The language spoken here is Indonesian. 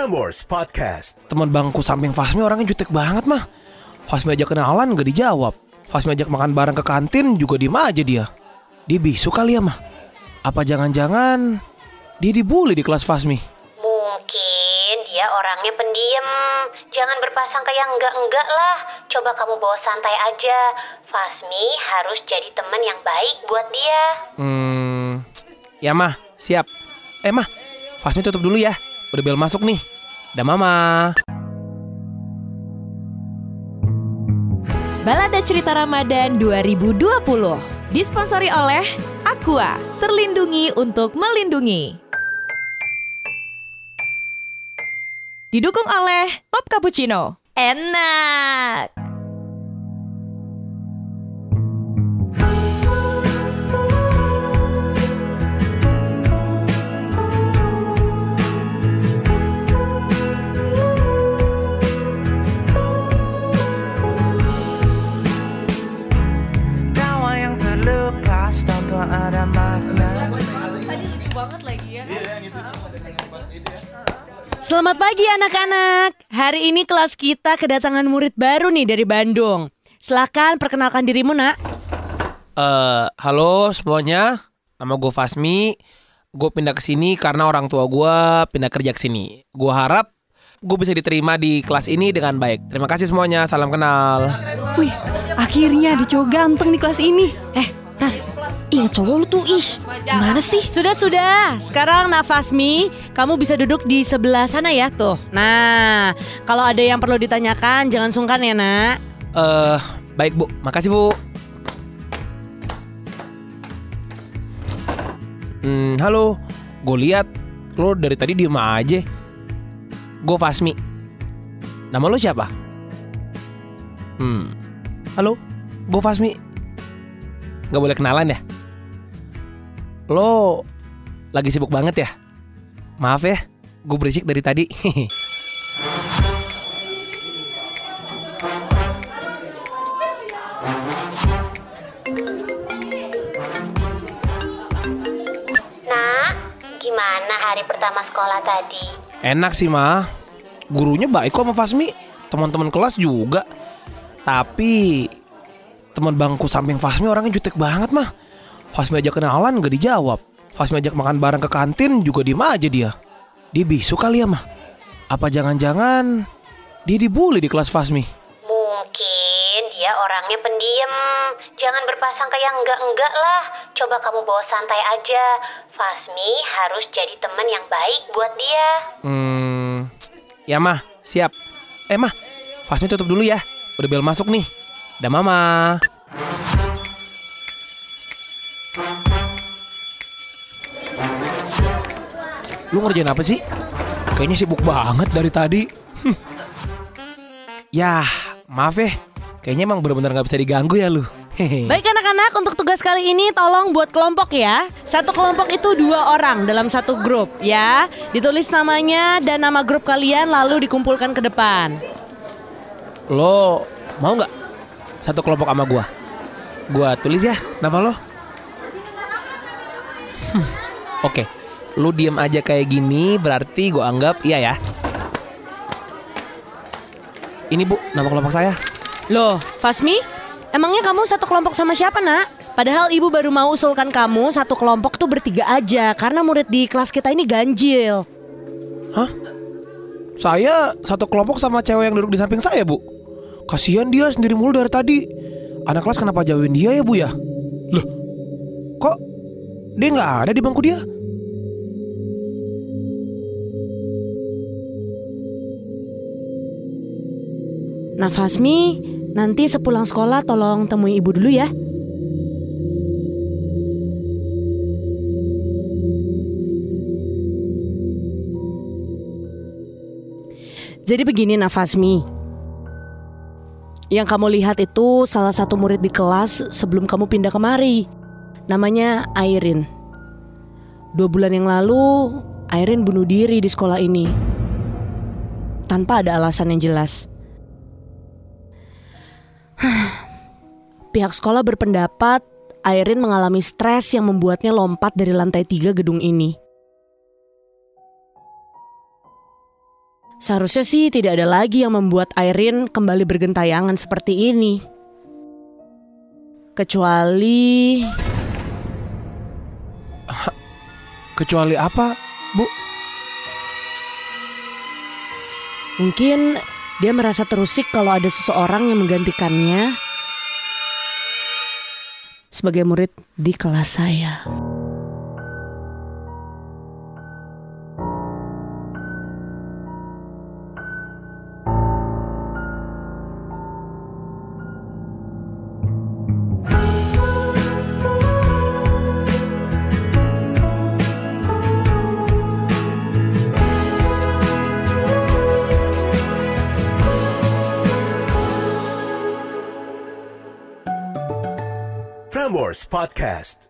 Prambors Podcast. Teman bangku samping Fasmi orangnya jutek banget mah. Fasmi ajak kenalan gak dijawab. Fasmi ajak makan bareng ke kantin juga diem aja dia. Dia bisu kali ya mah. Apa jangan-jangan dia dibully di kelas Fasmi? Mungkin dia orangnya pendiam. Jangan berpasangka yang enggak-enggak lah. Coba kamu bawa santai aja. Fasmi harus jadi teman yang baik buat dia. Hmm, ya mah, siap. Eh mah, Fasmi tutup dulu ya. Udah bel masuk nih. Dah mama. Balada Cerita Ramadan 2020 disponsori oleh Aqua, terlindungi untuk melindungi. Didukung oleh Top Cappuccino. Enak. Selamat pagi anak-anak. Hari ini kelas kita kedatangan murid baru nih dari Bandung. Silakan perkenalkan dirimu, Nak. Eh, halo semuanya. Nama gue Fasmi. Gue pindah ke sini karena orang tua gue pindah kerja ke sini. Gue harap gue bisa diterima di kelas ini dengan baik. Terima kasih semuanya. Salam kenal. Wih, akhirnya ada cowok ganteng di kelas ini. Eh, Ras, ingat cowok lu tuh, ih. Gimana sih? Sudah-sudah, sekarang Nafasmi, kamu bisa duduk di sebelah sana ya tuh. Nah, kalau ada yang perlu ditanyakan, jangan sungkan ya nak. Eh, baik bu. Makasih bu. Hmm, halo. Gue lihat lo dari tadi diem aja. Gue Fasmi. Nama lo siapa? Hmm. Halo. Gue Fasmi. Gak boleh kenalan ya? Lo lagi sibuk banget ya? Maaf ya, gue berisik dari tadi. Nak, gimana hari pertama sekolah tadi? Enak sih mah Gurunya baik kok sama Fasmi Teman-teman kelas juga Tapi Teman bangku samping Fasmi orangnya jutek banget mah Fasmi ajak kenalan gak dijawab. Fasmi ajak makan bareng ke kantin juga diem aja dia. Dia bisu kali ya mah? Apa jangan-jangan Dia dibully di kelas Fasmi? Mungkin dia orangnya pendiam. Jangan berpasangka yang enggak-enggak lah. Coba kamu bawa santai aja. Fasmi harus jadi teman yang baik buat dia. Hmm. Ya mah siap. Eh mah Fasmi tutup dulu ya. Udah bel masuk nih. Dah mama Lu ngerjain apa sih? Kayaknya sibuk banget dari tadi Hm. Yah maaf ya Kayaknya emang bener-bener gak bisa diganggu ya lu. Baik anak-anak, untuk tugas kali ini tolong buat kelompok ya. Satu kelompok itu dua orang dalam satu grup ya. Ditulis namanya dan nama grup kalian lalu dikumpulkan ke depan. Lo mau nggak satu kelompok sama gua? Gua tulis ya nama lo. Hmm, Oke, lu diem aja kayak gini berarti gua anggap iya ya. Ini bu, nama kelompok saya. Loh, Fasmi, emangnya kamu satu kelompok sama siapa nak? Padahal ibu baru mau usulkan kamu satu kelompok tuh bertiga aja karena murid di kelas kita ini ganjil. Hah? Saya satu kelompok sama cewek yang duduk di samping saya bu. Kasihan dia sendiri mulu dari tadi. Anak kelas kenapa jauhin dia ya bu ya? Loh, kok dia nggak ada di bangku dia? Nah Fasmi, nanti sepulang sekolah tolong temui ibu dulu ya. Jadi begini Nafasmi Yang kamu lihat itu salah satu murid di kelas sebelum kamu pindah kemari. Namanya Airin. Dua bulan yang lalu Airin bunuh diri di sekolah ini. Tanpa ada alasan yang jelas Pihak sekolah berpendapat Airin mengalami stres yang membuatnya lompat dari lantai tiga gedung ini. Seharusnya sih tidak ada lagi yang membuat Airin kembali bergentayangan seperti ini. Kecuali Kecuali apa, Bu? mungkin dia merasa terusik kalau ada seseorang yang menggantikannya sebagai murid di kelas saya. Frameworks Podcast.